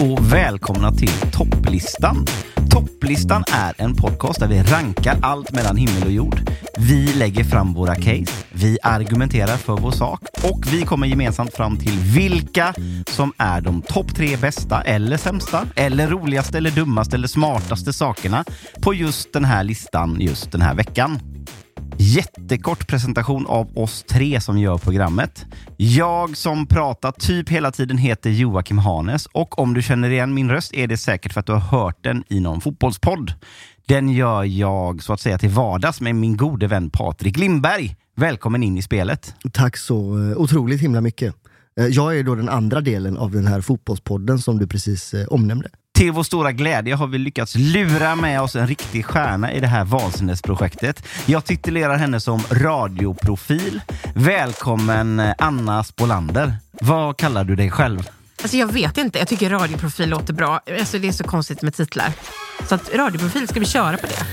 Och välkomna till Topplistan. Topplistan är en podcast där vi rankar allt mellan himmel och jord. Vi lägger fram våra case, vi argumenterar för vår sak och vi kommer gemensamt fram till vilka som är de topp tre bästa eller sämsta eller roligaste eller dummaste eller smartaste sakerna på just den här listan just den här veckan. Jättekort presentation av oss tre som gör programmet. Jag som pratar typ hela tiden heter Joakim Hanes och om du känner igen min röst är det säkert för att du har hört den i någon fotbollspodd. Den gör jag så att säga till vardags med min gode vän Patrik Lindberg. Välkommen in i spelet. Tack så eh, otroligt himla mycket. Eh, jag är då den andra delen av den här fotbollspodden som du precis eh, omnämnde. Till vår stora glädje har vi lyckats lura med oss en riktig stjärna i det här vansinnesprojektet. Jag titulerar henne som radioprofil. Välkommen eh, Anna Spolander. Vad kallar du dig själv? Alltså jag vet inte, jag tycker radioprofil låter bra. Alltså det är så konstigt med titlar. Så att radioprofil, ska vi köra på det?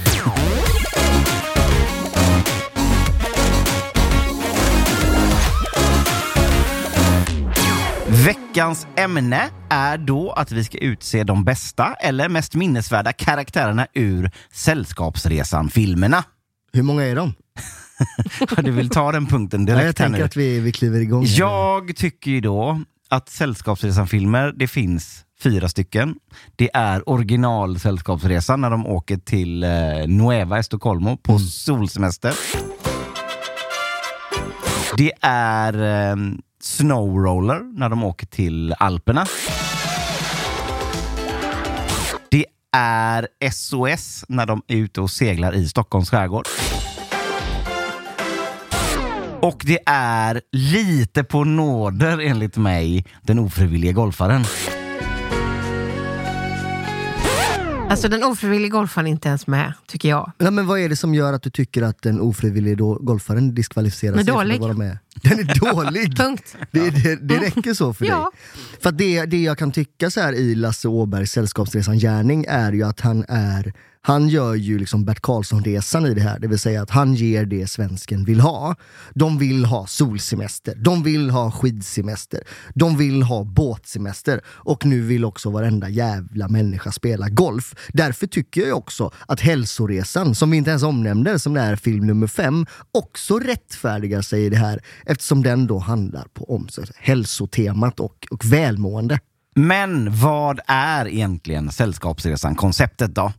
Veckans ämne är då att vi ska utse de bästa eller mest minnesvärda karaktärerna ur Sällskapsresan-filmerna. Hur många är de? Du vill ta den punkten direkt jag här tänker att vi, vi kliver igång. Jag tycker ju då att Sällskapsresan-filmer, det finns fyra stycken. Det är original Sällskapsresan när de åker till eh, Nueva Estocolmo på solsemester. Det är eh, Snowroller när de åker till Alperna. Det är SOS när de är ute och seglar i Stockholms skärgård. Och det är lite på nåder enligt mig den ofrivilliga golfaren. Alltså den ofrivilliga golfaren är inte ens med, tycker jag. Nej, men vad är det som gör att du tycker att den ofrivillige då- golfaren diskvalificerar sig för dålig. att vara med? Den är dålig! Punkt. Det, det, det räcker så för Ja. dig. För det, det jag kan tycka så här i Lasse Åbergs Sällskapsresan-gärning är ju att han är han gör ju liksom Bert Karlsson-resan i det här, det vill säga att han ger det svensken vill ha. De vill ha solsemester, de vill ha skidsemester, de vill ha båtsemester och nu vill också varenda jävla människa spela golf. Därför tycker jag också att Hälsoresan, som vi inte ens omnämner, som är film nummer fem, också rättfärdigar sig i det här eftersom den då handlar på om så, hälsotemat och, och välmående. Men vad är egentligen Sällskapsresan-konceptet då?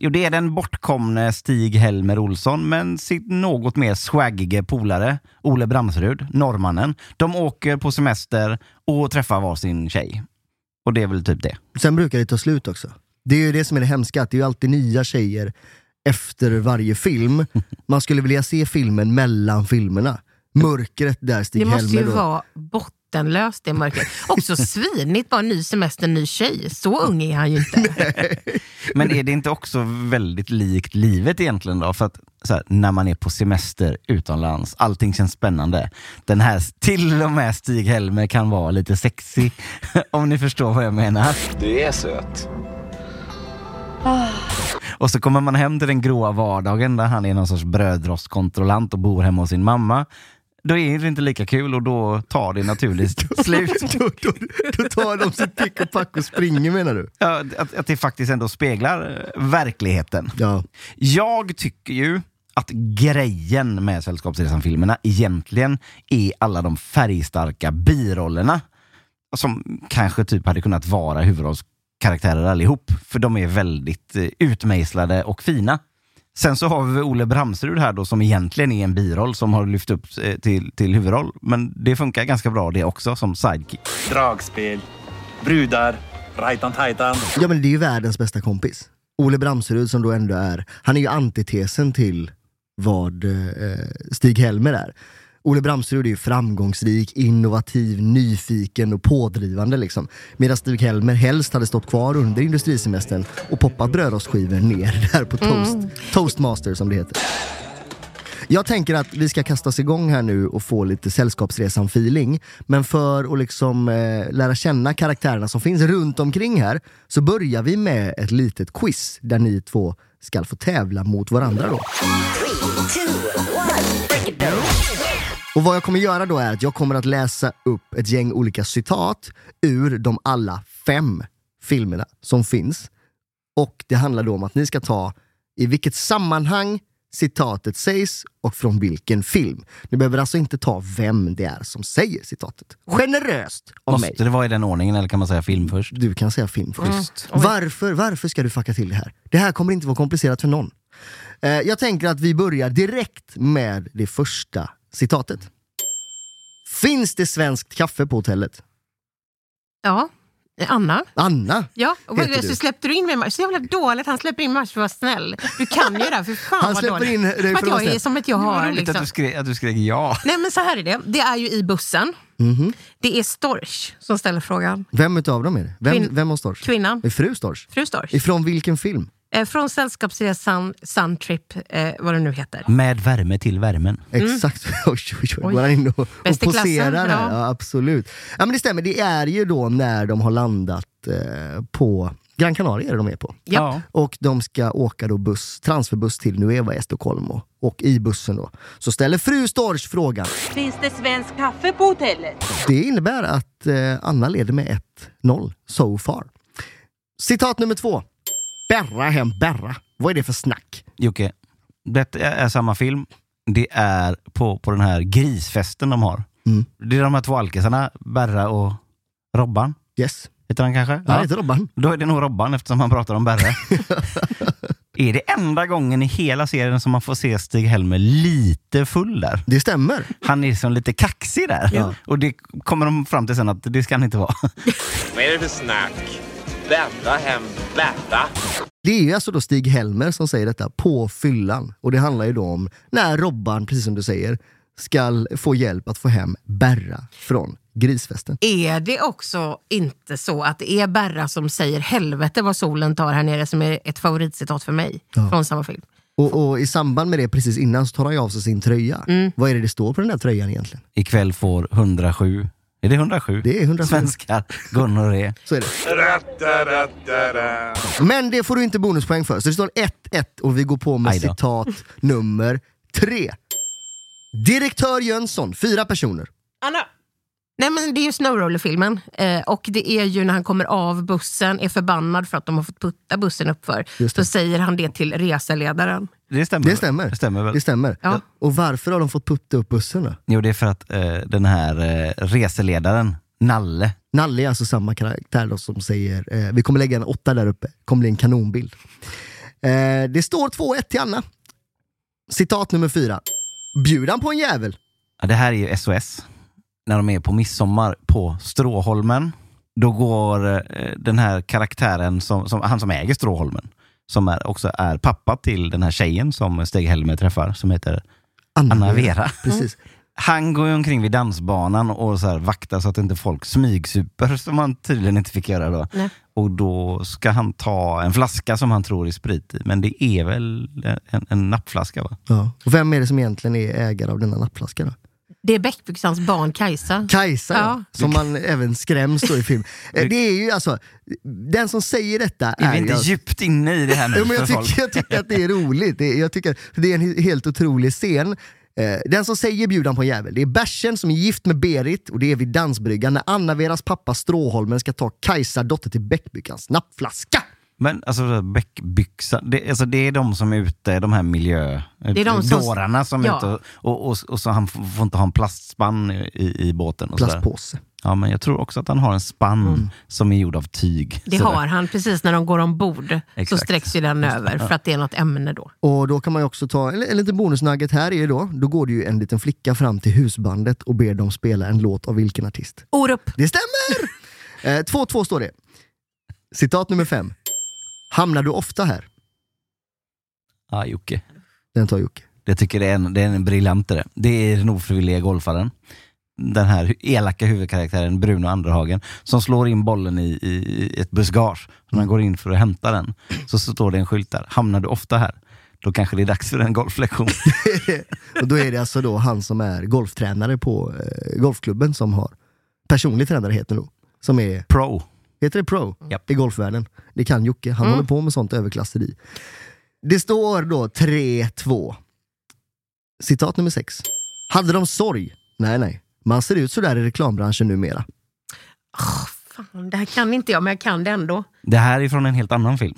Jo, det är den bortkomne Stig-Helmer Olsson men sitt något mer swaggige polare Ole Bramsrud, norrmannen. De åker på semester och träffar varsin tjej. Och det är väl typ det. Sen brukar det ta slut också. Det är ju det som är det hemska, att det är ju alltid nya tjejer efter varje film. Man skulle vilja se filmen mellan filmerna. Mörkret där Det Stig-Helmer måste ju då. vara bottenlöst det mörkret. Också svinigt, bara ny semester, ny tjej. Så ung är han ju inte. Men är det inte också väldigt likt livet egentligen då? För att så här, när man är på semester utomlands, allting känns spännande. Den här, till och med Stig-Helmer kan vara lite sexy, om ni förstår vad jag menar. Du är söt. Och så kommer man hem till den gråa vardagen där han är någon sorts brödrostkontrollant och bor hemma hos sin mamma. Då är det inte lika kul och då tar det naturligt slut. då, då, då tar de sitt pick och pack och springer menar du? Ja, att, att det faktiskt ändå speglar eh, verkligheten. Ja. Jag tycker ju att grejen med Sällskapsresan-filmerna egentligen är alla de färgstarka birollerna. Som kanske typ hade kunnat vara huvudrollskaraktärer allihop. För de är väldigt eh, utmejslade och fina. Sen så har vi Ole Bramserud här då som egentligen är en biroll som har lyft upp eh, till, till huvudroll. Men det funkar ganska bra det också som sidekick. Dragspel, brudar, rajtan-tajtan. ja men det är ju världens bästa kompis. Ole Bramserud som då ändå är, han är ju antitesen till vad eh, Stig-Helmer är. Ole Bramserud är ju framgångsrik, innovativ, nyfiken och pådrivande liksom. Medan Stig-Helmer helst hade stått kvar under industrisemestern och poppat brödrostskivor ner där på toast. Toastmaster som det heter. Jag tänker att vi ska kasta oss igång här nu och få lite Sällskapsresan-feeling. Men för att liksom eh, lära känna karaktärerna som finns runt omkring här så börjar vi med ett litet quiz där ni två ska få tävla mot varandra då. Och vad jag kommer göra då är att jag kommer att läsa upp ett gäng olika citat ur de alla fem filmerna som finns. Och det handlar då om att ni ska ta i vilket sammanhang citatet sägs och från vilken film. Ni behöver alltså inte ta vem det är som säger citatet. Generöst av mig. Måste det vara i den ordningen eller kan man säga film först? Du kan säga film först. Varför, varför ska du fucka till det här? Det här kommer inte vara komplicerat för någon. Eh, jag tänker att vi börjar direkt med det första citatet. Finns det svenskt kaffe på hotellet? Ja. Anna? Anna Ja, och heter så du. släppte du in mig. Så jävla dåligt. Han släpper in mig för att vara snäll. Du kan ju det här, för fan Han vad släpper dåligt. in dig för att vara jag är snäll. som att jag har Roligt liksom... att, du skrek, att du skrek ja. Nej men så här är det. Det är ju i bussen. Mhm. Det är Storch som ställer frågan. Vem utav dem är det? Vem, Kvin- vem har Storch? Kvinnan. Är fru Storch? Fru Storch. Ifrån vilken film? Eh, från Sällskapsresan, Suntrip, eh, vad det nu heter. Med värme till värmen. Exakt. Oj, oj, oj. Mm. Går han in och, och poserar här? ja. Ja, absolut. Ja, men det stämmer, det är ju då när de har landat eh, på Gran Canaria är det de är på. Ja. Och de ska åka då buss, transferbuss till Nueva Estocolmo. Och i bussen då så ställer fru Storch frågan. Finns det svensk kaffe på hotellet? Det innebär att eh, Anna leder med 1-0 so far. Citat nummer två. Berra hem berra. Vad är det för snack? Jocke, det är samma film. Det är på, på den här grisfesten de har. Mm. Det är de här två alkisarna, Berra och Robban. Yes. Heter han kanske? Han heter Robban. Då är det nog Robban eftersom han pratar om Berra. är det enda gången i hela serien som man får se Stig-Helmer lite full där? Det stämmer. Han är som lite kaxig där. Ja. Och det kommer de fram till sen att det ska han inte vara. Vad är det för snack? Berra hem Berra. Det är ju alltså då Stig-Helmer som säger detta på fyllan. Och det handlar ju då om när Robban, precis som du säger, ska få hjälp att få hem Berra från grisfesten. Är det också inte så att det är Berra som säger helvete vad solen tar här nere som är ett favoritcitat för mig Ja. från samma film? Och, och i samband med det precis innan så tar han ju av sig sin tröja. Mm. Vad är det det står på den där tröjan egentligen? Ikväll får 107, är det 107? Det är 107. Svenskar gonorré. Så är det. Men det får du inte bonuspoäng för. Så det står 1-1 och vi går på med då. citat nummer tre. Direktör Jönsson, fyra personer. Anna! Nej men det är ju Snowroller-filmen eh, och det är ju när han kommer av bussen, är förbannad för att de har fått putta bussen uppför. Så säger han det till reseledaren. Det stämmer. Det stämmer. Det stämmer väl? Det stämmer. Ja. Och varför har de fått putta upp bussen då? Jo, det är för att eh, den här eh, reseledaren, Nalle, Nalle är alltså samma karaktär då som säger eh, vi kommer lägga en åtta där uppe, kommer bli en kanonbild. Eh, det står 2-1 till Anna. Citat nummer fyra. Bjud han på en jävel. ja, det här är ju SOS. När de är på midsommar på Stråholmen, då går eh, den här karaktären, som, som, han som äger Stråholmen, som är, också är pappa till den här tjejen som Stig-Helmer träffar, som heter Anna Vera. Precis. Han går ju omkring vid dansbanan och så här vaktar så att inte folk smygsuper, som man tydligen inte fick göra då. Nej. Och då ska han ta en flaska som han tror är sprit i, men det är väl en, en nappflaska va? Ja. Och vem är det som egentligen är ägare av denna nappflaska då? Det är Bäckbyxans barn Kajsa. Kajsa, ja. Som man även skräms då i film. Eh, Det är ju alltså, den som säger detta Är är vi inte alltså- djupt inne i det här nu men jag, tycker, jag tycker att det är roligt. Det, jag tycker, för det är en helt otrolig scen. Eh, den som säger bjudan på en jävel, det är bärsen som är gift med Berit och det är vid dansbryggan när Anna-Veras pappa Stråholmen ska ta Kajsa, dotter till Bäckbyckans nappflaska. Men alltså bäckbyxa, det, alltså, det är de som är ute, de här miljö... är de som- som Ja. är ute och, och, och, och så han får inte ha en plastspann i, i båten. Och sådär. Plastpåse. Ja, men jag tror också att han har en spann som är gjord av tyg. Det Sådär. har han precis när de går ombord. Så Exakt. sträcks ju den över för att det är något ämne då. Och då kan man ju också ta, en, en liten bonusnugget här är ju då, då går det ju en liten flicka fram till husbandet och ber dem spela en låt av vilken artist? Orup. Det stämmer! Eh, 2-2 står det. Citat nummer fem. Hamnar du ofta här? Ja, Jocke. Den tar Jocke. Jag tycker det är en, det är en briljant det. Är den ofrivilliga golfaren. Den här elaka huvudkaraktären Bruno Anderhagen som slår in bollen i, i ett buskage. När han går in för att hämta den så står det en skylt där. Hamnar du ofta här? Då kanske det är dags för en golflektion. och då är det alltså då han som är golftränare på eh, golfklubben som har, personlig tränare heter det nog, som är Pro. Heter det pro Japp. i golfvärlden? Det kan Jocke, han Mm. håller på med sånt överklasseri. Det står då 3-2. Citat nummer 6. Hade de sorg? Nej, nej. Man ser ut sådär i reklambranschen numera. Åh, fan, det här kan inte jag, men jag kan det ändå. Det här är från en helt annan film.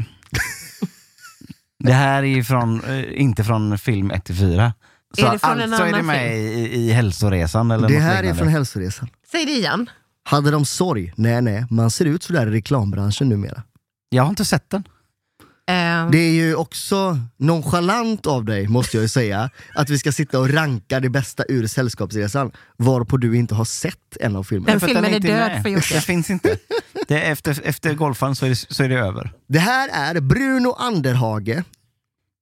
det här är från, eh, inte från film 1 till 4. Så Är det från en alltså är det annan med i, i Hälsoresan eller Det här är från hälsoresan. Säg det igen. Hade de sorg? Nej, nej. Man ser ut sådär i reklambranschen numera. Jag har inte sett den. Eh, Det är ju också nonchalant av dig, måste jag ju säga, att vi ska sitta och ranka det bästa ur Sällskapsresan, varpå du inte har sett en av filmerna. Den filmen är död med. för Jocke. Det finns inte. Det är efter, efter golfaren så är, det, så är det över. Det här är Bruno Anderhage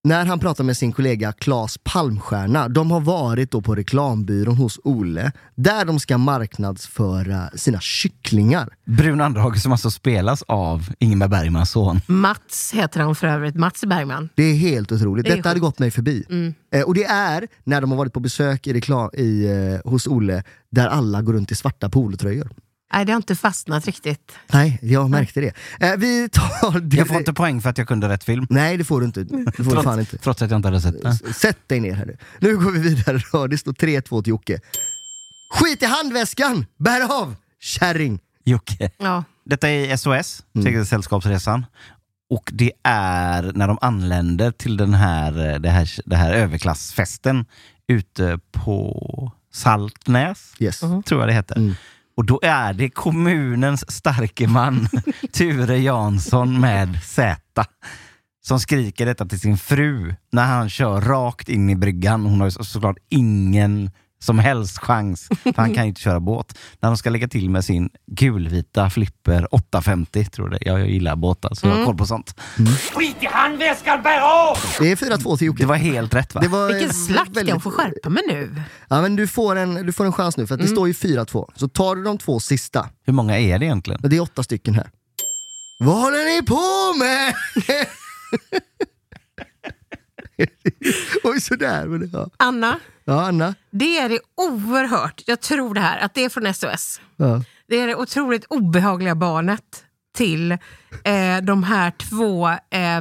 när han pratar med sin kollega Claes Palmstierna. De har varit då på reklambyrån hos Olle där de ska marknadsföra sina kycklingar. Brun Anderhage som alltså spelas av Ingmar Bergmans son. Mats heter han för övrigt, Mats Bergman. Det är helt otroligt. Det är Detta hade sjukt. gått mig förbi. Eh, och det är när de har varit på besök i reklam, i, eh, hos Olle där alla går runt i svarta polotröjor. Nej, det har inte fastnat riktigt. Nej, jag märkte det. Eh, vi tar... Jag får inte poäng för att jag kunde rätt film. Nej, det får du inte. Det får du fan inte. Trots att jag inte hade sett den. Sätt dig ner här nu. Nu går vi vidare då. Det står 3-2 till Jocke. Skit i handväskan! Bär av! Kärring! Jocke. Ja. Detta är SOS, Mm. Sällskapsresan. Och det är när de anländer till den här, eh, det här, det här överklassfesten ute på Saltnäs, Yes. tror jag det heter. Mm. Och då är det kommunens starke man Ture Jansson med Z som skriker detta till sin fru när han kör rakt in i bryggan. Hon har ju såklart ingen som helst chans, för han kan ju inte köra båt. När de ska lägga till med sin gulvita flipper 850, tror jag det Jag gillar båtar, så jag har koll på sånt. Skit i handväskan, bär av! Det är 4-2 till Jocke. Det var helt rätt va? Det var, Vilken eh, slakt, väldigt- jag får skärpa mig nu. Ja, men du, får en, du får en chans nu, för att det står ju 4-2. Så tar du de två sista, Hur många är det egentligen? det är åtta stycken här. Vad håller ni på med? Oj, sådär. Men, ja. Anna, ja, Anna. det är det oerhört, jag tror det här, att det är från SOS. Ja. Det är det otroligt obehagliga barnet till eh, de här två eh,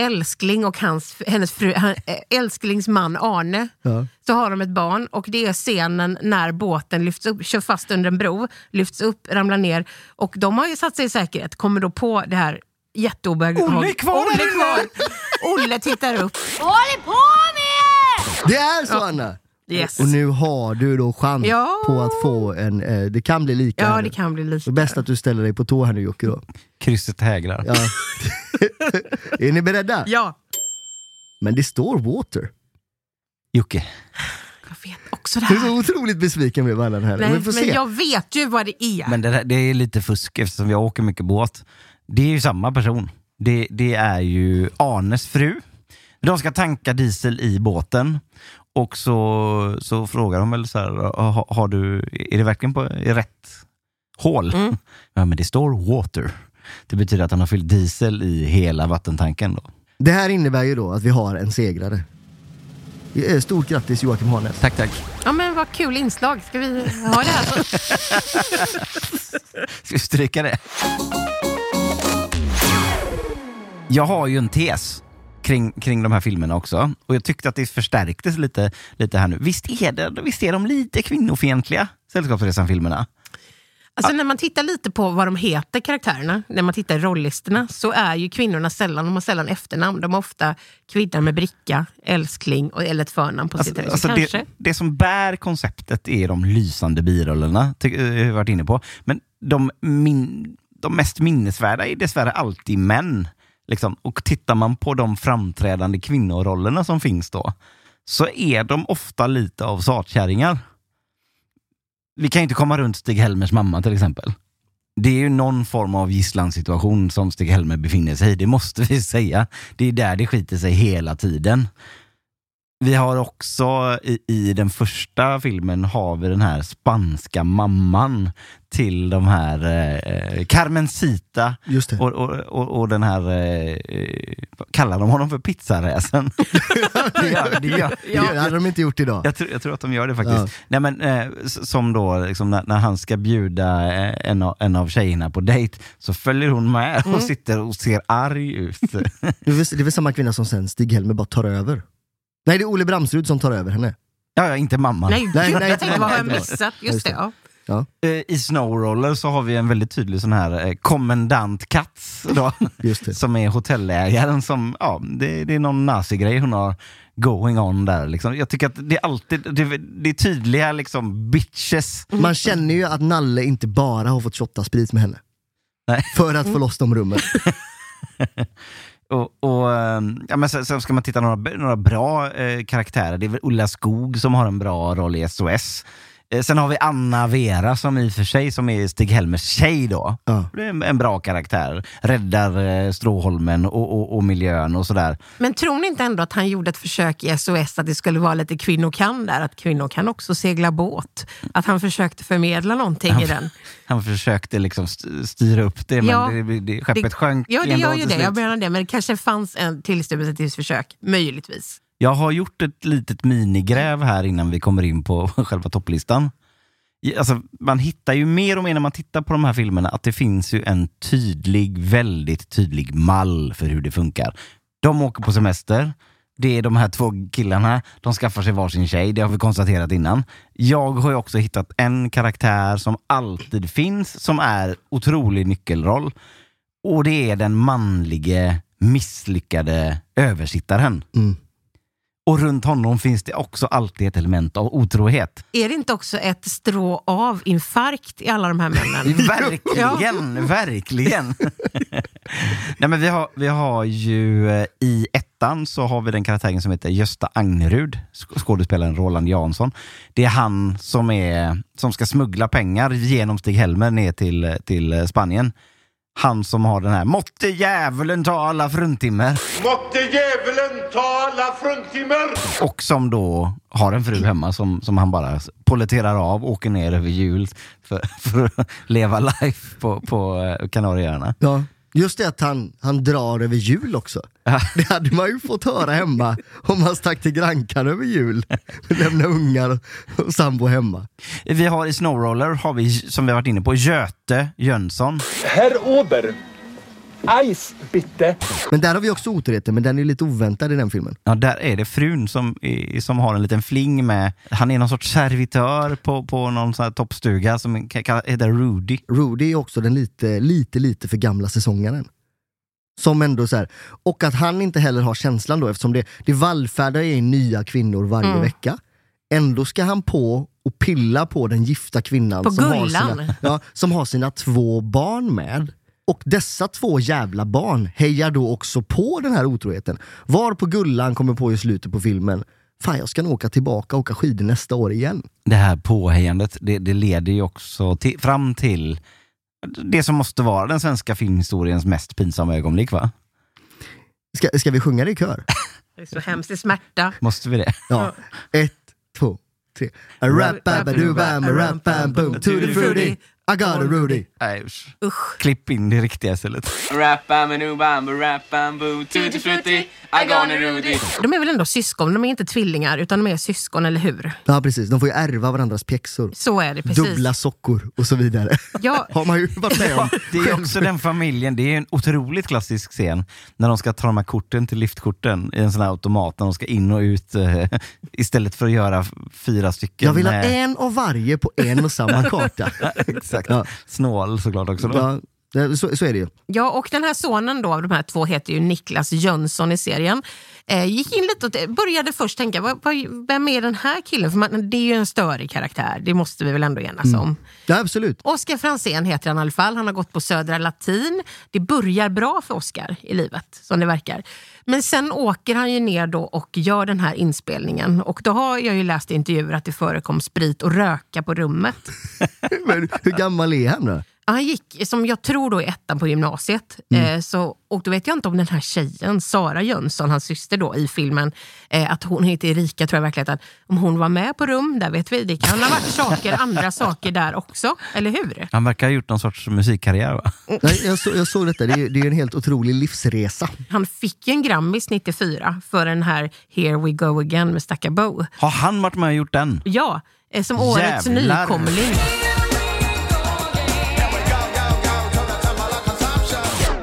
älskling och hans, hennes fru, eh, älsklings man Arne. Ja. Så har de ett barn och det är scenen när båten lyfts upp, kör fast under en bro, lyfts upp, ramlar ner. Och de har ju satt sig i säkerhet, kommer då på det här jätteobehagliga. Olle kvar Olle kvar! Olle tittar upp. Vad håller på med? Det är så Anna! Yes. Och nu har du då chans Ja. på att få en, eh, det kan bli lika. Ja, här det kan bli. Så bäst att du ställer dig på tå här nu Jocke då. Krysset hägrar. Ja. är ni beredda? Ja, Men det står water. Jocke, jag vet också det Du är här. så otroligt besviken med varandra här. Nej, får men se. jag vet ju vad det är. men det, där, det är lite fusk eftersom jag åker mycket båt. Det är ju samma person. Det, det är ju Arnes fru. De ska tanka diesel i båten och så, så frågar de väl så här, har, har du, är det verkligen på i rätt hål? Mm. Ja men det står water. Det betyder att han har fyllt diesel i hela vattentanken då. Det här innebär ju då att vi har en segrare. Eh, Stort grattis Joakim Harnes. Tack tack. Ja men vad kul inslag. Ska vi ha det här? Ska vi stryka det? Jag har ju en tes kring, kring de här filmerna också. Och jag tyckte att det förstärktes lite, lite här nu. Visst är, det, visst är de lite kvinnofientliga, Sällskapsresan-filmerna? Alltså när man tittar lite på vad de heter, karaktärerna, när man tittar i rollistorna, så är ju kvinnorna sällan, de har sällan efternamn. De har ofta kvinna med bricka, älskling och, eller ett förnamn på sitt Alltså, kanske. det, det som bär konceptet är de lysande birollerna, eh, har varit inne på. Men de, min, de mest minnesvärda är dessvärre alltid män. Liksom. Och tittar man på de framträdande kvinnorollerna som finns då, så är de ofta lite av satkärringar. Vi kan ju inte komma runt Stig-Helmers mamma till exempel. Det är ju någon form av gisslansituation som Stig-Helmer befinner sig i, det måste vi säga. Det är där det skiter sig hela tiden. Vi har också i, i den första filmen har vi den här spanska mamman till de här eh, Carmencita det. och, och, och, och den här, eh, kallar de honom för pizzaräsen? det gör, det gör, Det hade de inte gjort idag. jag, tror, jag tror att de gör det faktiskt. Ja. Nej, men, eh, som då, liksom, när, när han ska bjuda eh, en, av, en av tjejerna på dejt så följer hon med Mm. och sitter och ser arg ut. Det är, det är väl samma kvinna som sen Stig-Helmer bara tar över. Nej, det är Olle Bramsrud som tar över henne. ja, ja, inte mamman. Nej, Nej, nej, jag tänkte, vad har jag missat? Just det, ja. Ja, Eh, I Snowroller så har vi en väldigt tydlig sån här eh, kommendant Katz då, just det. som är hotellägaren som, ja, det, det är någon nazigrej hon har going on där. Liksom. Jag tycker att det är alltid, det, det är tydliga liksom bitches. Man känner ju att Nalle inte bara har fått shotta sprit med henne. Nej. För att få loss de rummen. Och, och, ehm, ja, men sen, sen ska man titta några, några bra eh, karaktärer. Det är väl Ulla Skog som har en bra roll i SOS. Eh, sen har vi Anna Vera som i och för sig som är Stig-Helmers tjej då. Ja. Det är en, en bra karaktär. Räddar eh, Stråholmen och, och, och miljön och sådär. Men tror ni inte ändå att han gjorde ett försök i SOS att det skulle vara lite kvinnor kan där? Att kvinnor kan också segla båt? Att han försökte förmedla någonting i den? Han försökte liksom st- styra upp det men Ja, det, det, skeppet det- sjönk Ja, det gör ju det. slut. Jag menar det. Men det kanske fanns en tillstymmelse till försök. Möjligtvis. Jag har gjort ett litet minigräv här innan vi kommer in på själva topplistan. Alltså, man hittar ju mer och mer när man tittar på de här filmerna att det finns ju en tydlig, väldigt tydlig mall för hur det funkar. De åker på semester, det är de här två killarna, de skaffar sig varsin tjej, det har vi konstaterat innan. Jag har ju också hittat en karaktär som alltid finns, som är otrolig nyckelroll. Och det är den manlige, misslyckade översittaren. Mm. Och runt honom finns det också alltid ett element av otrohet. Är det inte också ett strå av infarkt i alla de här männen? Verkligen, verkligen. Nej, men vi, har, vi har ju eh, i ettan så har vi den karaktären som heter Gösta Agnerud, sk- skådespelaren Roland Jansson. Det är han som, är, som ska smuggla pengar genom Stig-Helmer ner till, till eh, Spanien. Han som har den här Måtte djävulen ta alla fruntimmer. Måtte djävulen ta alla fruntimmer! Och som då har en fru hemma som, som han bara polletterar av, åker ner över jul för, för att leva life på, på eh, Kanarieöarna. Ja. Just det att han, han drar över jul också. Det hade man ju fått höra hemma om man stack till Grankan över jul. Lämna ungar och sambo hemma. Vi har i Snowroller, har vi, som vi har varit inne på, Göte Jönsson. Herr Ober. Eis bitte. Men där har vi också otroheten, men den är lite oväntad i den filmen. Ja, där är det frun som, som har en liten fling med, han är någon sorts servitör på, på någon sån här toppstuga som heter Rudy. Rudy är också den lite, lite, lite för gamla säsongaren. Som ändå så här, och att han inte heller har känslan då eftersom det, det vallfärdar in nya kvinnor varje Mm. vecka. Ändå ska han på och pilla på den gifta kvinnan På som har, sina, ja, som har sina två barn med. Och dessa två jävla barn hejar då också på den här otroheten. Var på Gullan kommer på i slutet på filmen, fan jag ska nog åka tillbaka och åka skidor nästa år igen. Det här påhejandet, det, det leder ju också till, fram till det som måste vara den svenska filmhistoriens mest pinsamma ögonblick va? Ska, ska vi sjunga det i kör? Det är så hemskt i smärta. Måste vi det? Ja. Ett, två, tre. A rap bam ba doo bam a rap bam boom to the fruity. I got a Rudy. Nej, usch. Klipp in det riktiga istället. De är väl ändå syskon, de är inte tvillingar utan de är syskon, eller hur? Ja precis, de får ju ärva varandras pjäxor. Så är det precis. Dubbla sockor och så vidare. Ja. Har man ju varit med om. Det är också den familjen, det är en otroligt klassisk scen när de ska ta de här korten till liftkorten i en sån här automat när de ska in och ut eh, istället för att göra fyra stycken. Jag vill ha med- en av varje på en och samma karta. Exakt. Ja. Snål såklart också. Då. Ja, det- så, så är det ju. Ja, och den här sonen då av de här två heter ju Niklas Jönsson i serien. Eh, gick in lite och började först tänka, vad, vad, vem är den här killen? För man, det är ju en störig karaktär, det måste vi väl ändå enas om. Ja, absolut. Oskar Fransén heter han i alla fall. Han har gått på Södra Latin. Det börjar bra för Oskar i livet, som det verkar. Men sen åker han ju ner då och gör den här inspelningen. Och då har jag ju läst i intervjuer att det förekom sprit och röka på rummet. Men hur gammal är han då? Han gick, som jag tror då i ettan på gymnasiet. Eh, så, och då vet jag inte om den här tjejen, Sara Jönsson, hans syster då i filmen, eh, att hon heter Erika tror jag verkligen, att om hon var med på rum, där vet vi. Det kan ha varit saker, andra saker där också, eller hur? Han verkar ha gjort någon sorts musikkarriär va? Nej, jag, så, jag såg detta, det är, det är en helt otrolig livsresa. Han fick ju en Grammis 94 för den här Here We Go Again med Stakka Bo. Har han varit med och gjort den? Ja, eh, som årets Jävlar. nykomling.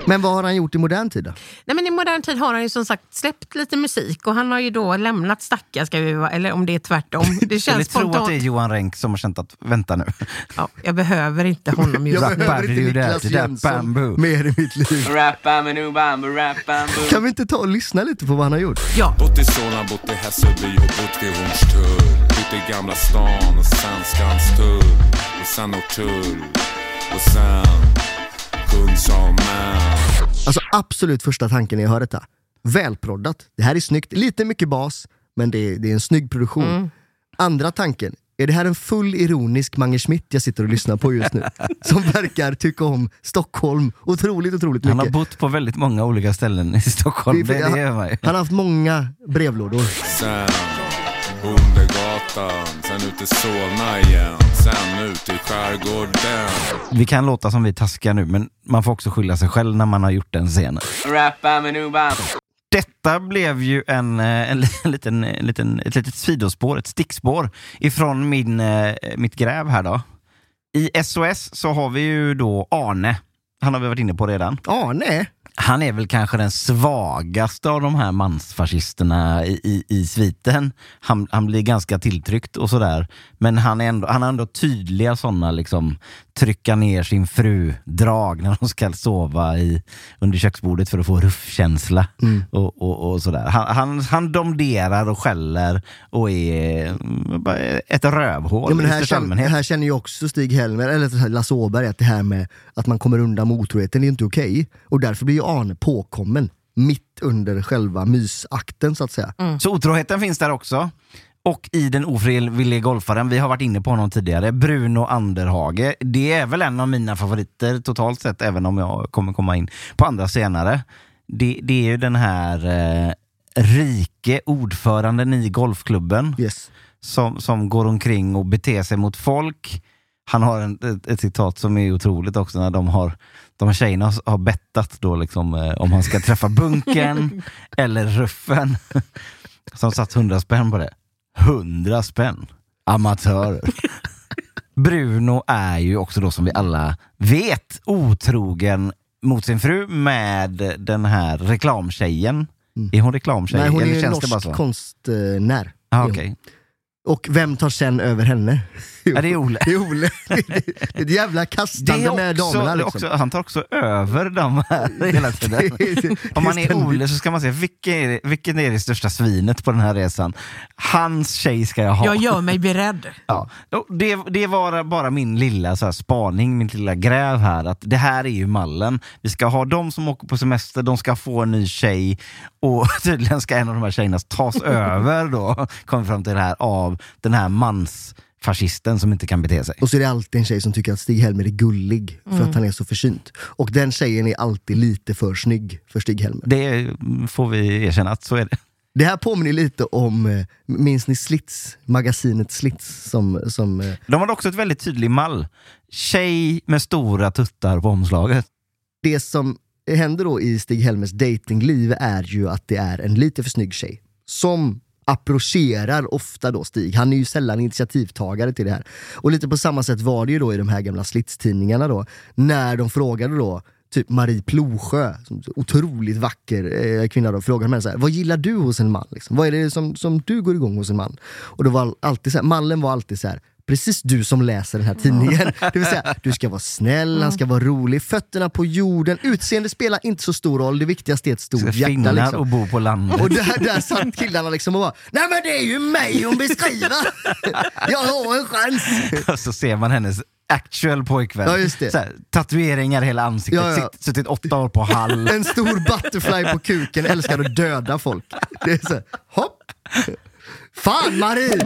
Men vad har han gjort i modern tid då? Nej, men I modern tid har han ju som sagt släppt lite musik och han har ju då lämnat Stacka, ska vi, vara- eller om det är tvärtom. Det känns tro att spontant. det är Johan Renck som har känt att, vänta nu. Ja, jag behöver inte honom just Jag behöver inte Niklas that Jönsson bamboo. mer i mitt liv. Kan vi inte ta och lyssna lite på vad han har gjort? Ja, Bott i Solna, bott i Hässelby och bott i Hornstull. Bott i Gamla stan och sen Skanstull. Och sen Norrtull. Och sen Kungsholmen. Alltså absolut första tanken när jag hör detta. Välproddat. Det här är snyggt. Lite mycket bas, men det är, det är en snygg produktion. Mm. Andra tanken. Är det här en full ironisk Mange Schmidt jag sitter och lyssnar på just nu? Som verkar tycka om Stockholm otroligt, otroligt Han har mycket. bott på väldigt många olika ställen i Stockholm. Det, det, man ju. han har haft många brevlådor. Sen Bondegatan. Sen ut i Solna igen. Sen ut i skärgården. Vi kan låta som vi taskiga nu, men man får också skylla sig själv när man har gjort den scenen. Detta blev ju en, eh, en, en liten, en liten, ett litet sidospår, ett stickspår ifrån min, eh, mitt gräv här då. I SOS så har vi ju då Arne. Han har vi varit inne på redan. Arne? Han är väl kanske den svagaste av de här mansfascisterna i, i, i sviten. Han, han blir ganska tilltryckt och sådär. Men han, är ändå, han har ändå tydliga sådana liksom, trycka ner sin fru-drag när de ska sova i, under köksbordet för att få ruffkänsla. Och, och, och sådär. Han, han, han domderar och skäller och är mm, ett rövhål Ja, men här, känner, här känner ju också Stig-Helmer, eller Lasse Åberg, att det här med att man kommer undan med otroheten är inte okej. Och därför blir ju Arne påkommen mitt under själva mysakten så att säga. Så otroheten finns där också. Och i den ofrivillige golfaren, vi har varit inne på honom tidigare, Bruno Anderhage. Det är väl en av mina favoriter totalt sett, även om jag kommer komma in på andra senare. Det, det är ju den här eh, rike ordföranden i golfklubben Yes. som, som går omkring och beter sig mot folk. Han har en, ett, ett citat som är otroligt också när de har de här tjejerna har- bettat då liksom, eh, om han ska träffa bunken eller ruffen. Som satt 100 spänn på det. 100 spänn! Amatörer. Bruno är ju också då som vi alla vet otrogen mot sin fru med den här reklamtjejen. Är hon reklamtjej? Nej, hon är norsk konstnär. Ah, okej. Och vem tar sen över henne? Ja, det är Ole. Det är Ole. Det är ett jävla kastande med också, damerna. det är Liksom. också, han tar också över dem här hela tiden. Om man är. Ole så ska man säga, vilken är, det- vilken är det största svinet på den här resan? Hans tjej ska jag ha. jag gör mig beredd. Ja. Det, det var bara min lilla så här, spaning, min lilla gräv här. Att det här är ju mallen. Vi ska ha de som åker på semester, de ska få en ny tjej och tydligen ska en av de här tjejerna tas över då, kommer fram till det här, av den här mansfascisten som inte kan bete sig. Och så är det alltid en tjej som tycker att Stig-Helmer är gullig för Mm. att han är så försynt. Och den tjejen är alltid lite för snygg för Stig-Helmer. Det får vi erkänna att så är det. Det här påminner lite om, eh, minns ni Slits? Magasinet Slits som, som eh, De hade också ett väldigt tydlig mall. Tjej med stora tuttar på omslaget. det som händer då i Stig-Helmers datingliv är ju att det är en lite för snygg tjej som approcherar ofta då Stig. Han är ju sällan initiativtagare till det här. Och lite på samma sätt var det ju då i de här gamla slitstidningarna då, när de frågade då typ Marie Plosjö, otroligt vacker eh, kvinna, då, frågade henne så här, vad gillar du hos en man? Liksom? Vad är det som, som du går igång hos en man? Och då var alltid så här, mallen var alltid så här, precis du som läser den här tidningen. Det vill säga, du ska vara snäll, han ska vara rolig, fötterna på jorden, utseende spelar inte så stor roll, det viktigaste är ett Ska stort hjärta. finna Liksom. och bo på landet. Och där, där satt killarna liksom och bara Nej men det är ju mig hon beskriver! Jag har en chans! Och så ser man hennes actual pojkvän. Ja, just det. Här, tatueringar hela ansiktet, Ja, ja. Sitt, suttit åtta år på Hall. En stor butterfly på kuken, älskar att döda folk. Det är så här, hopp! Fan Marie!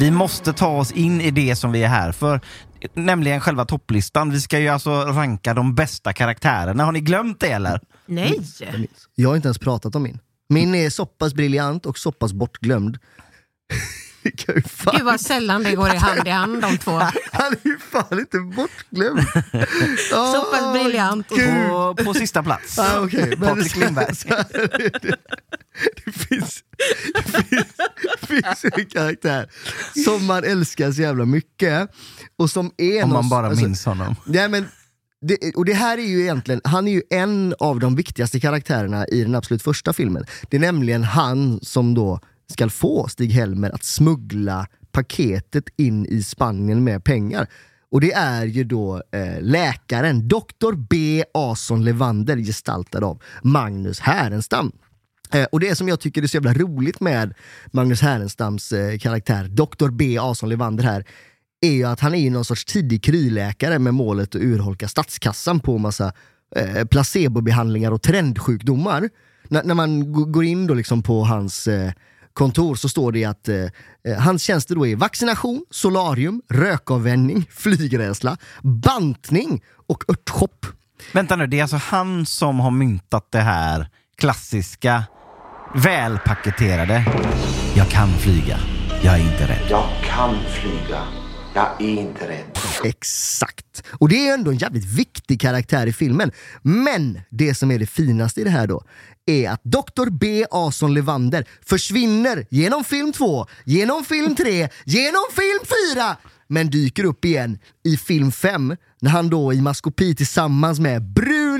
Vi måste ta oss in i det som vi är här för, nämligen själva topplistan. Vi ska ju alltså ranka de bästa karaktärerna. Har ni glömt det eller? Nej. Jag har inte ens pratat om min. Min är så pass briljant och så pass bortglömd. Kan fan Gud vad sällan det går i hand i hand de två. Han är ju fan inte bortglömd. Så pass briljant. På, på sista plats. Ah, okay. Patrik Lindberg. det, det, finns, det, finns, det finns en karaktär som man älskar så jävla mycket. Och som är Om man bara alltså- minns honom. Nej, men det, och det här är ju egentligen, han är ju en av de viktigaste karaktärerna i den absolut första filmen. Det är nämligen han som då ska få Stig-Helmer att smuggla paketet in i Spanien med pengar. Och det är ju då eh, läkaren Dr. B. Ason Levander gestaltad av Magnus Härenstam. Eh, och det som jag tycker är så jävla roligt med Magnus Härenstams eh, karaktär, Dr. B. Ason Levander här, är ju att han är någon sorts tidig kryläkare med målet att urholka statskassan på massa eh, placebobehandlingar och trendsjukdomar. N- när man går in då liksom på hans eh, kontor så står det att eh, eh, hans tjänster då är vaccination, solarium, rökavvänjning, flygrädsla, bantning och örtshop. Vänta nu, det är alltså han som har myntat det här klassiska, välpaketerade. Jag kan flyga, jag är inte rädd. Jag kan flyga. Jag är inte rädd. Exakt. Och det är ändå en jävligt viktig karaktär i filmen. Men det som är det finaste i det här då är att Dr. B. Ason Levander försvinner genom film 2, genom film 3, genom film 4 men dyker upp igen i film 5 när han då i maskopi tillsammans med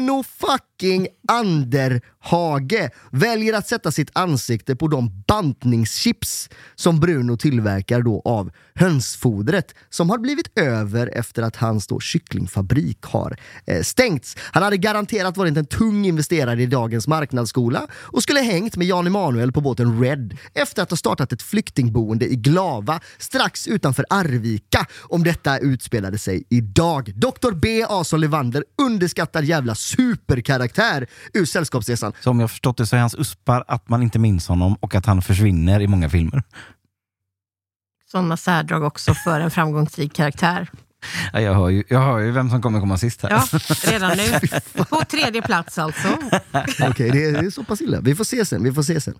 Bruno fucking Anderhage väljer att sätta sitt ansikte på de bantningschips som Bruno tillverkar då av hönsfodret som har blivit över efter att hans då kycklingfabrik har eh, stängts. Han hade garanterat varit en tung investerare i dagens marknadsskola och skulle hängt med Jan Emanuel på båten Red efter att ha startat ett flyktingboende i Glava strax utanför Arvika om detta utspelade sig idag. Dr. B. Ason Levander, underskattad jävla superkaraktär ur Sällskapsresan. Så om jag förstått det så är hans uspar att man inte minns honom och att han försvinner i många filmer. Sådana särdrag också för en framgångsrik karaktär. Ja, jag, hör ju, jag hör ju vem som kommer komma sist här. Ja, redan nu. På tredje plats alltså. Okej, det, är- det är så pass illa. Vi får se sen. Vi får se sen.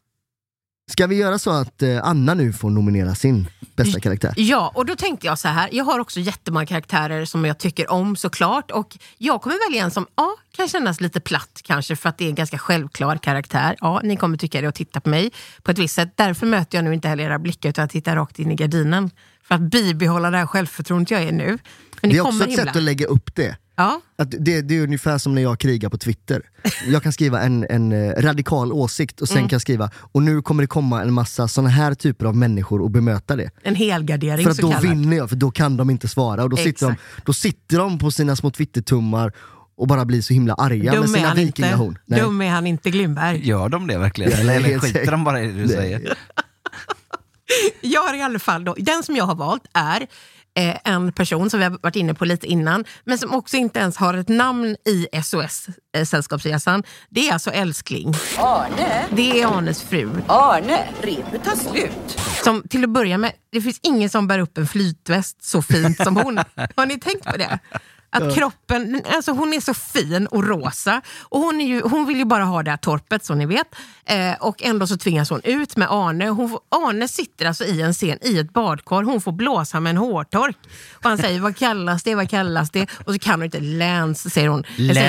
Ska vi göra så att eh, Anna nu får nominera sin bästa karaktär? Ja, och då tänkte jag så här. Jag har också jättemånga karaktärer som jag tycker om såklart. Och jag kommer välja en som ja, kan kännas lite platt kanske för att det är en ganska självklar karaktär. Ja, ni kommer tycka det och titta på mig på ett visst sätt. Därför möter jag nu inte heller era blickar utan jag tittar rakt in i gardinen. För att bibehålla det här självförtroendet jag är nu. Men Det är också ett himla. sätt att lägga upp det. Ja. Att det, det är ungefär som när jag krigar på Twitter. Jag kan skriva en, en eh, radikal åsikt och sen Mm. kan jag skriva och nu kommer det komma en massa såna här typer av människor och bemöta det. En helgardering För att då vinner jag, för då kan de inte svara. Och då sitter, de, då sitter de på sina små twittertummar och bara blir så himla arga med Dum är, sina han inte. vikingahorn. Dum är han inte Glimberg. Gör de det verkligen? Eller, eller skiter de bara i det du Nej. säger? Jag har i alla fall då, den som jag har valt är en person som vi har varit inne på lite innan, men som också inte ens har ett namn i SOS eh, Sällskapsresan. Det är alltså Älskling. Arne? Det är Arnes fru. Arne, repet tar slut. Som till att börja med, det finns ingen som bär upp en flytväst så fint som hon. Har ni tänkt på det? Att Ja. kroppen, alltså hon är så fin och rosa och hon, är ju, hon vill ju bara ha det här torpet som ni vet. Eh, och ändå så tvingas hon ut med Arne. Hon får, Arne sitter alltså i en scen i ett badkar, hon får blåsa med en hårtork. Och han säger vad kallas det, vad kallas det? Och så kan hon inte läns, säger hon.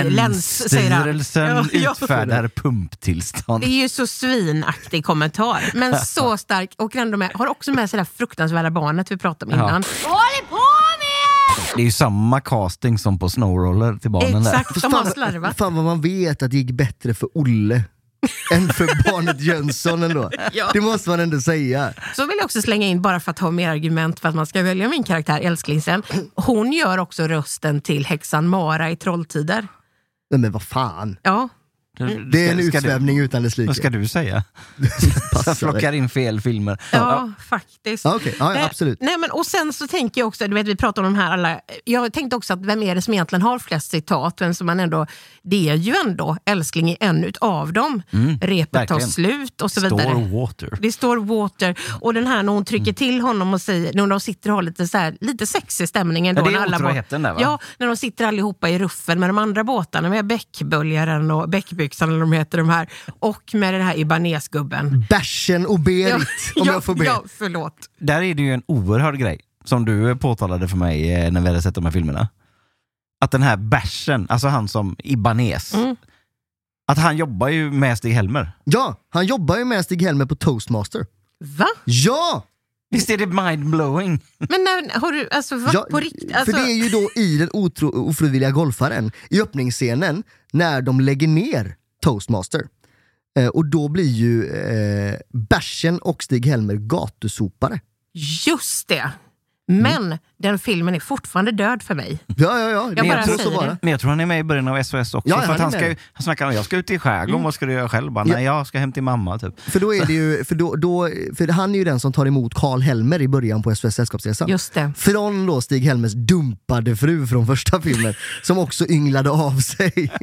Länsstyrelsen Ja, ja. utfärdar pumptillstånd. Det är ju så svinaktig kommentar, men så stark. Och ändå med, har också med sig det här fruktansvärda barnet vi pratade om Ja. innan. På med? Det är ju samma casting som på Snowroller till barnen där. Exakt, de har slarvat. Fan vad man vet att det gick bättre för Olle än för barnet Jönsson ändå. Ja. Det måste man ändå säga. Så vill jag också slänga in, bara för att ha mer argument för att man ska välja min karaktär, älsklingsen. Hon gör också rösten till häxan Mara i Trolltider. Nej men vad fan. Ja. Det är en utsvävning utan dess like. Vad ska du säga? Passar Plockar in fel filmer. Ja, faktiskt. Ja, okej. Ja, ja, Nej, absolut. Nej, men, och sen så tänker jag också, du vet vi pratar om de här alla, jag tänkte också att vem är det som egentligen har flest citat? Vem som man ändå, det är ju ändå älskling i en utav dem. Mm, Repet tar slut och så Står vidare. water. Det står water. Och den här när hon trycker Mm. till honom och säger, när de sitter och har lite, så här, lite sexig stämning ändå. Ja, det är när alla otroheten där, va? Ja, när de sitter allihopa i ruffen med de andra båtarna, med bäckböljaren och bäckbyxan eller de heter de här. Och med den här Ibanez-gubben. Bärsen och Berit, om ja, jag får be. Ja, förlåt. Där är det ju en oerhörd grej, som du påtalade för mig eh, när vi hade sett de här filmerna. Att den här bärsen, alltså han som Ibanez, Mm. att han jobbar ju med Stig-Helmer. Ja, han jobbar ju med Stig-Helmer på Toastmaster. Va? Ja! Visst är det mindblowing? Men när, har du, alltså va, Ja, på riktigt? Alltså, För det är ju då i den otro, ofrivilliga golfaren, i öppningsscenen, när de lägger ner Toastmaster. Eh, och då blir ju eh, Bärsen och Stig-Helmer gatusopare. Just det! Men den filmen är fortfarande död för mig. Ja, ja, ja. Jag det bara är så. Men jag tror han är med i början av SOS också. Ja, för han han, ska, ju- han snackar om jag ska ut i skärgården, Mm. vad ska du göra själv? Bara, Ja. Nej, jag ska hem till mamma. Typ. För då är det ju, för, då, då, för han är ju den som tar emot Karl Helmer i början på SOS Sällskapsresan. Just det. Från då Stig-Helmers dumpade fru från första filmen, som också ynglade av sig.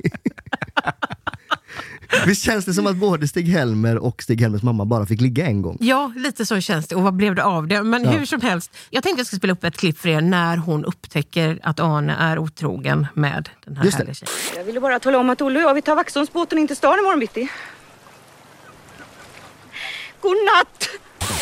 Visst känns det som att både Stig-Helmer och Stig-Helmers mamma bara fick ligga en gång? Ja, lite så känns det. Och vad blev det av det? Men Ja. hur som helst, jag tänkte jag skulle spela upp ett klipp för er när hon upptäcker att Arne är otrogen med den här Just det. härliga tjejen. Jag ville bara tala om att Olle och jag vi tar Vaxholmsbåten in till stan imorgon bitti. Godnatt!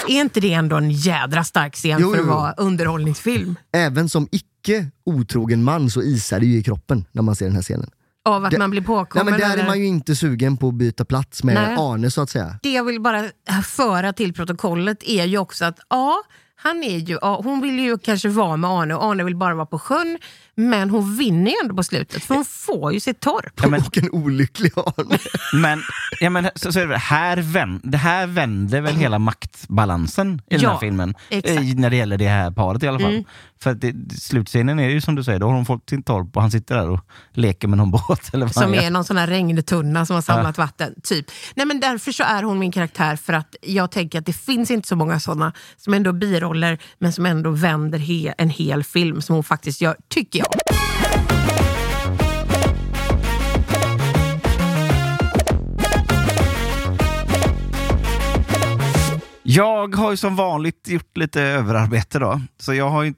Är inte det ändå en jädra stark scen Jo, för att vara underhållningsfilm? Även som icke otrogen man så isar det ju i kroppen när man ser den här scenen. Av att Det- man blir Nej, påkommen? men där eller? är man ju inte sugen på att byta plats med Nej. Arne så att säga. Det jag vill bara föra till protokollet är ju också att ja, han är ju, ja, hon vill ju kanske vara med Arne och Arne vill bara vara på sjön. Men hon vinner ju ändå på slutet för hon får ju sitt torp. Ja, men, Och en olycklig Arne. men, ja, men så, så är det, här vänd, det här vänder väl hela maktbalansen i den Ja, här filmen. exakt. I, när det gäller det här paret i alla fall. Mm. För att det, slutscenen är ju som du säger, då har hon fått sin torp och han sitter där och leker med någon båt. Eller vad Som är någon sån här regntunna som har samlat vatten. Typ. Nej, men därför så är hon min karaktär för att jag tänker att det finns inte så många såna som ändå biroller men som ändå vänder he en hel film som hon faktiskt gör, tycker jag. Jag har ju som vanligt gjort lite överarbete då. Så jag har ju,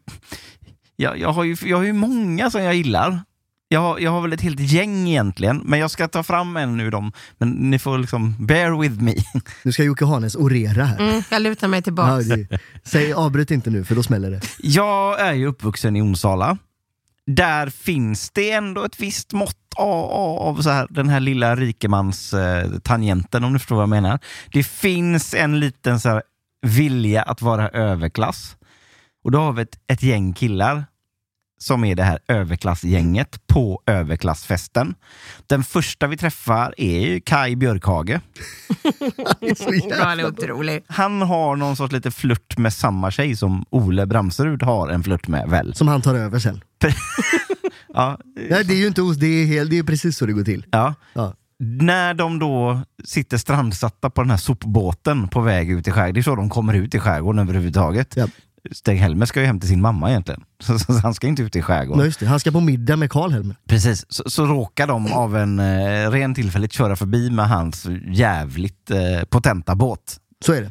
jag, jag har ju, jag har ju många som jag gillar. Jag, jag har väl ett helt gäng egentligen, men jag ska ta fram en ur dem. Men ni får liksom bear with me. Nu ska Jocke Hanes orera här. Mm, jag lutar mig tillbaka. Ja, det, säg avbryt inte nu för då smäller det. Jag är ju uppvuxen i Onsala. Där finns det ändå ett visst mått av, av så här, den här lilla rikemans eh, tangenten om du förstår vad jag menar. Det finns en liten så här, vilja att vara överklass. Och då har vi ett, ett gäng killar som är det här överklassgänget på överklassfesten. Den första vi träffar är ju Kai Björkhage. Han är otrolig. Han har någon sorts lite flört med samma tjej som Ole Bramserud har en flört med väl? Som han tar över sen. ja. Nej, det är ju inte os, det är, helt, det är precis så det går till. Ja. Ja. När de då sitter strandsatta på den här sopbåten på väg ut i skärgården, det är så de kommer ut i skärgården överhuvudtaget. Ja. Stig-Helmer ska ju hem till sin mamma egentligen, så, så han ska inte ut i skärgården. Nej, just det. Han ska på middag med Karl-Helmer. Precis, så, så råkar de av en eh, ren tillfälligt köra förbi med hans jävligt eh, potenta båt. Så är det.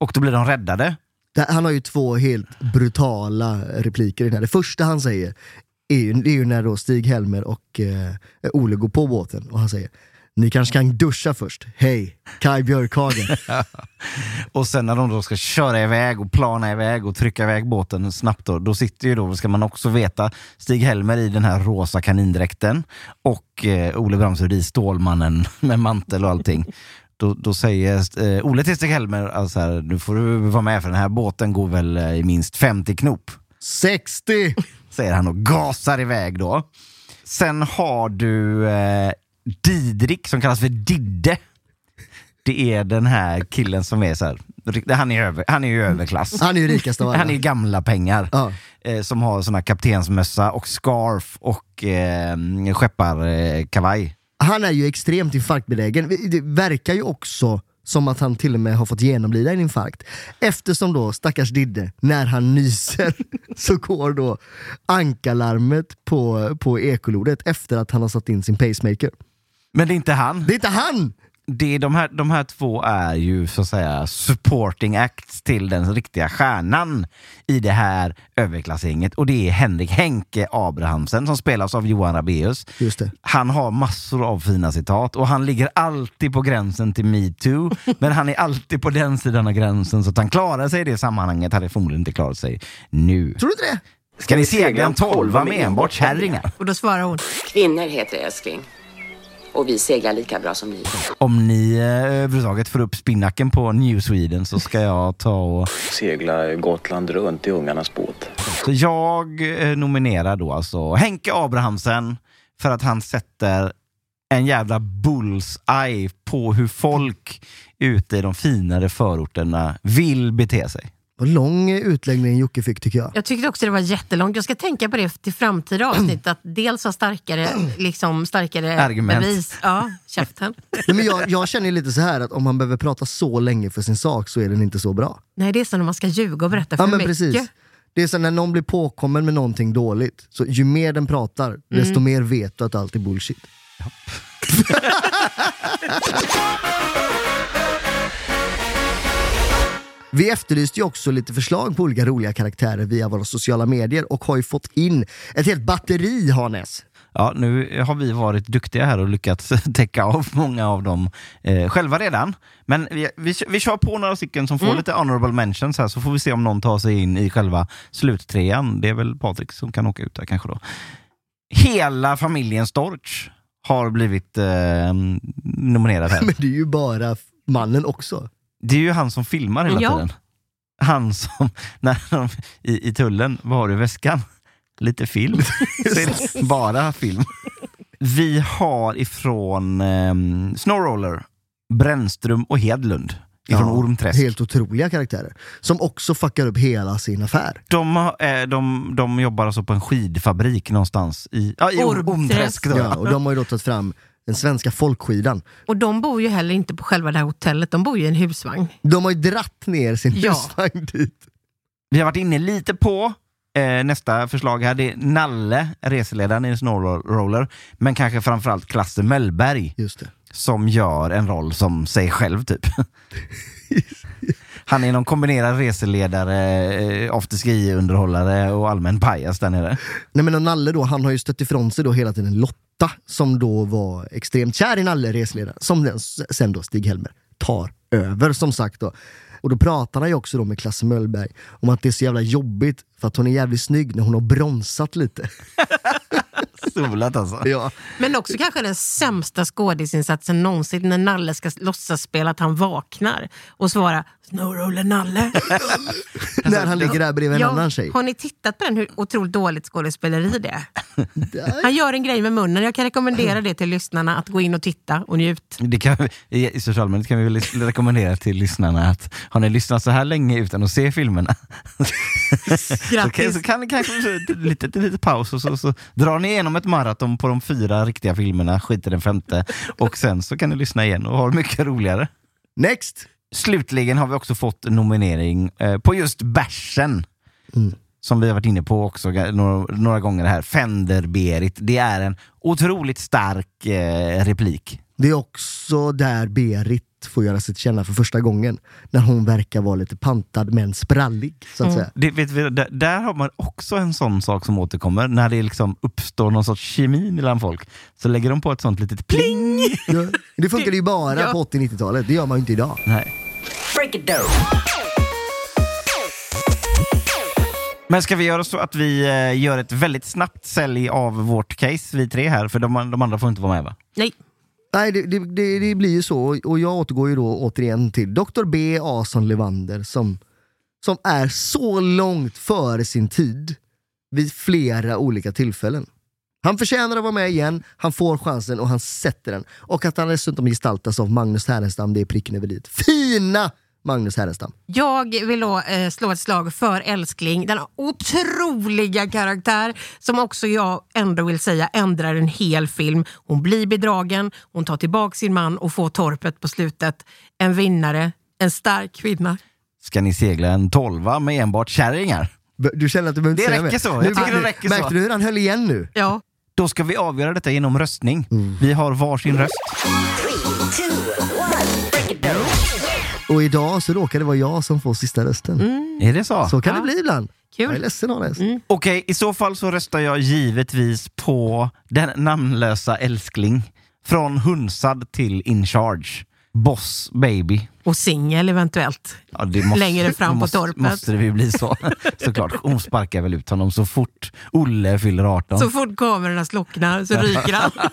Och då blir de räddade här, Han har ju två helt brutala repliker i den här. Det första han säger är ju, är ju när då Stig-Helmer och eh, Ole går på båten och han säger Ni kanske kan duscha först. Hej, Kai Björkhagen. Och sen när de då ska köra iväg och plana iväg och trycka iväg båten snabbt då, då sitter ju då, ska man också veta, Stig-Helmer i den här rosa kanindräkten och eh, Ole Bramsrud i Stålmannen med mantel och allting. Då, då säger eh, Ole till Stig-Helmer, alltså här, nu får du vara med för den här båten går väl eh, i minst 50 knop. 60! Säger han och gasar iväg då. Sen har du eh, Didrik som kallas för Didde. Det är den här killen som är så här, han är, över, han är ju överklass. Han är ju rikast av alla. Han är gamla pengar. Ja. Eh, som har såna kaptensmössa och scarf och eh, skepparkavaj. Han är ju extremt infarktbenägen. Det verkar ju också som att han till och med har fått genomlida en infarkt. Eftersom då stackars Didde, när han nyser, så går då ankarlarmet på, på ekolodet efter att han har satt in sin pacemaker. Men det är inte han. Det är inte han! Det är de, här, de här två är ju så att säga supporting acts till den riktiga stjärnan i det här överklassgänget och det är Henrik Henke Abrahamsen som spelas av Johan det. Han har massor av fina citat och han ligger alltid på gränsen till metoo men han är alltid på den sidan av gränsen så att han klarar sig i det sammanhanget hade förmodligen inte klarat sig nu. Tror du inte det? Ska ni segla en tolva med enbart kärringar? Och då svarar hon. Kvinnor heter det älskling. Och vi seglar lika bra som ni. Om ni eh, överhuvudtaget får upp spinnaken på New Sweden så ska jag ta och... Segla Gotland runt i ungarnas båt. Så jag eh, nominerar då alltså Henke Abrahamsen för att han sätter en jävla bullseye på hur folk ute i de finare förorterna vill bete sig. Vad lång utläggning Jocke fick tycker jag. Jag tyckte också det var jättelångt. Jag ska tänka på det till framtida avsnitt, att dels ha starkare, liksom, starkare Argument. bevis. Ja, käften. Nej, men jag, jag känner lite så här att om man behöver prata så länge för sin sak så är den inte så bra. Nej, det är som när man ska ljuga och berätta för Ja men mycket. precis. Det är så när någon blir påkommen med någonting dåligt, så ju mer den pratar, Mm. desto mer vet du att allt är bullshit. Vi efterlyste ju också lite förslag på olika roliga karaktärer via våra sociala medier och har ju fått in ett helt batteri Hanes. Ja, nu har vi varit duktiga här och lyckats täcka av många av dem eh, själva redan. Men vi, vi, vi kör på några stycken som får Mm. lite honorable mentions här så får vi se om någon tar sig in i själva sluttrean. Det är väl Patrik som kan åka ut där kanske då. Hela familjen Storch har blivit eh, nominerad här. Men det är ju bara mannen också. Det är ju han som filmar hela Ja. tiden. Han som, när de, i, i tullen, vad har du i väskan? Lite film. Bara film. Vi har ifrån um, Snowroller, Brännström och Hedlund. Ifrån Ormträsk. Helt otroliga karaktärer. Som också fuckar upp hela sin affär. De, har- eh, de, de jobbar alltså på en skidfabrik någonstans i, ja, i Orm- Ormträsk. Då. Ja, och de har ju då tagit fram den svenska folkskidan. Och de bor ju heller inte på själva det här hotellet, de bor ju i en husvagn. De har ju dratt ner sin Ja. husvagn dit. Vi har varit inne lite på eh, nästa förslag här. Det är Nalle, reseledaren i Snowroller, men kanske framförallt Klasse Möllberg. Just det. Som gör en roll som sig själv typ. Han är någon kombinerad reseledare, eh, afterski-underhållare och allmän pajas där nere. Nej men och Nalle då, han har ju stött ifrån sig då hela tiden Lotta som då var extremt kär i Nalle, resledaren, som den, sen då Stig-Helmer tar över som sagt då. Och då pratar han ju också då med Klasse Möllberg om att det är så jävla jobbigt för att hon är jävligt snygg när hon har bromsat lite. Solat alltså. Ja. Men också kanske den sämsta skådisinsatsen någonsin när Nalle ska låtsas spela att han vaknar och svara Snowroller Nalle. när han ligger där bredvid en annan tjej. Har ni tittat på den, hur otroligt dåligt skådespeleri det är? Han gör en grej med munnen. Jag kan rekommendera det till lyssnarna att gå in och titta och njut. Det kan, I allmänhet kan vi väl rekommendera till lyssnarna att har ni lyssnat så här länge utan att se filmerna så, kan, så kan ni kanske lite, lite paus och så, så drar ni igenom ett maraton på de fyra riktiga filmerna, skiter den femte och sen så kan ni lyssna igen och ha det mycket roligare. Next! Slutligen har vi också fått nominering eh, på just bärsen. Mm. Som vi har varit inne på också några, några gånger här. Fender-Berit. Det är en otroligt stark eh, replik. Det är också där Berit får göra sig känna för första gången. När hon verkar vara lite pantad men sprallig. Så att Mm. säga. Det, vet vi, där, där har man också en sån sak som återkommer. När det liksom uppstår någon sorts kemi mellan folk. Så lägger de på ett sånt litet pling. Ja. Det funkade ju bara Ja. på 80-90-talet, det gör man ju inte idag. Nej. Break it down. Men ska vi göra så att vi eh, gör ett väldigt snabbt sälj av vårt case, vi tre här, för de, de andra får inte vara med va? Nej. Nej, det, det, det, det blir ju så. Och jag återgår ju då återigen till Dr. B. Ason Levander som, som är så långt före sin tid vid flera olika tillfällen. Han förtjänar att vara med igen, han får chansen och han sätter den. Och att han dessutom gestaltas av Magnus Härenstam, det är pricken över dit. Fina Magnus Härenstam! Jag vill då eh, slå ett slag för Älskling, denna otroliga karaktär som också jag ändå vill säga ändrar en hel film. Hon blir bedragen, hon tar tillbaka sin man och får torpet på slutet. En vinnare, en stark kvinna. Ska ni segla en tolva med enbart kärringar? Du känner att du behöver Det inte säga räcker mer? så, jag Nu- tycker det räcker Märkte så. du hur han höll igen nu? Ja. Då ska vi avgöra detta genom röstning. Vi har varsin röst. Och idag så råkar det vara jag som får sista rösten. Är det så? Så kan Ja. det bli ibland. Kul. Jag är ledsen Hannes. Okej, i så fall så röstar jag givetvis på den namnlösa älskling. Från hunsad till in charge. Boss baby. Och singel eventuellt. Ja, det måste, Längre fram på måste, torpet. Måste det ju bli så. Såklart. Hon sparkar väl ut honom så fort Olle fyller 18. Så fort kamerorna slocknar så ryker han.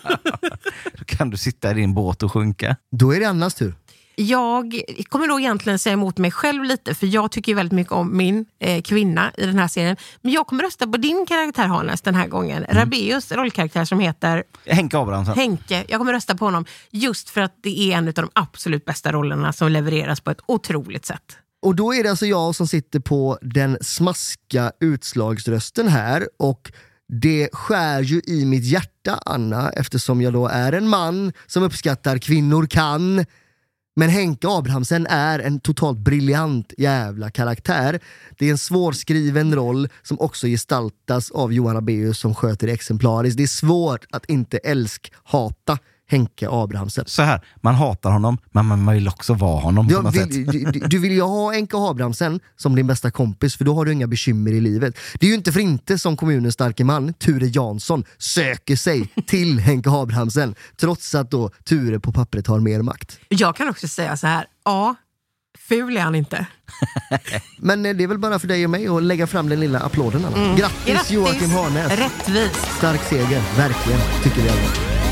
Då kan du sitta i din båt och sjunka. Då är det Annas tur. Jag kommer då egentligen säga emot mig själv lite för jag tycker väldigt mycket om min eh, kvinna i den här serien. Men jag kommer rösta på din karaktär Hannes den här gången. Rabeus rollkaraktär som heter Henke Abrahamsson. Henke. Jag kommer rösta på honom just för att det är en av de absolut bästa rollerna som levereras på ett otroligt sätt. Och då är det alltså jag som sitter på den smaska utslagsrösten här och det skär ju i mitt hjärta, Anna, eftersom jag då är en man som uppskattar kvinnor kan. Men Henke Abrahamsen är en totalt briljant jävla karaktär. Det är en svårskriven roll som också gestaltas av Johan Rabaeus som sköter det exemplariskt. Det är svårt att inte älsk-hata Henke Abrahamsen. Så här, man hatar honom, men man vill också vara honom på Jag något vill, sätt. du, du- du vill ju ha Henke Abrahamsen som din bästa kompis för då har du inga bekymmer i livet. Det är ju inte för inte som kommunens starke man, Ture Jansson, söker sig till Henke Abrahamsen trots att då Ture på pappret har mer makt. Jag kan också säga så här, ja, ful är han inte. Men eh, det är väl bara för dig och mig att lägga fram den lilla applåden. Anna. Mm. Grattis, Joakim Harnäs! Rättvist! Stark seger, verkligen, tycker vi alla.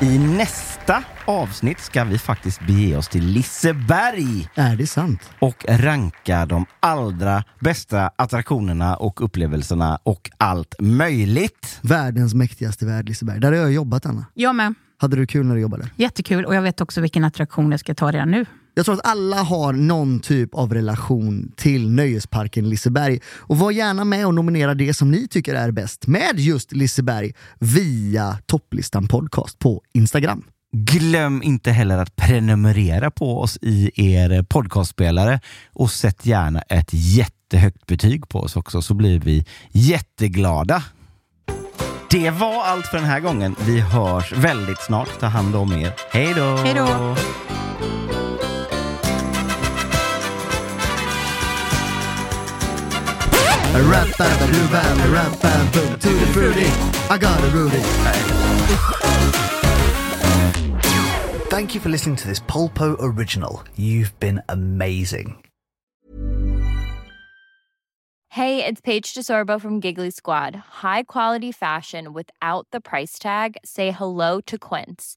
I nästa avsnitt ska vi faktiskt bege oss till Liseberg. Är det sant? Och ranka de allra bästa attraktionerna och upplevelserna och allt möjligt. Världens mäktigaste värld, Liseberg. Där har jag jobbat, Anna. Jag med. Hade du kul när du jobbade? Jättekul och jag vet också vilken attraktion jag ska ta redan nu. Jag tror att alla har någon typ av relation till nöjesparken Liseberg. Och var gärna med och nominera det som ni tycker är bäst med just Liseberg via topplistan podcast på Instagram. Glöm inte heller att prenumerera på oss i er podcastspelare och sätt gärna ett jättehögt betyg på oss också så blir vi jätteglada. Det var allt för den här gången. Vi hörs väldigt snart. Ta hand om er. Hej då! Hej då! Rap bam do bam rap bam boom tutti frutti I got a Rudy Thank you for listening to this Polpo original. You've been amazing. Hey, it's Paige DeSorbo from Giggly Squad. High quality fashion without the price tag. Say hello to Quince.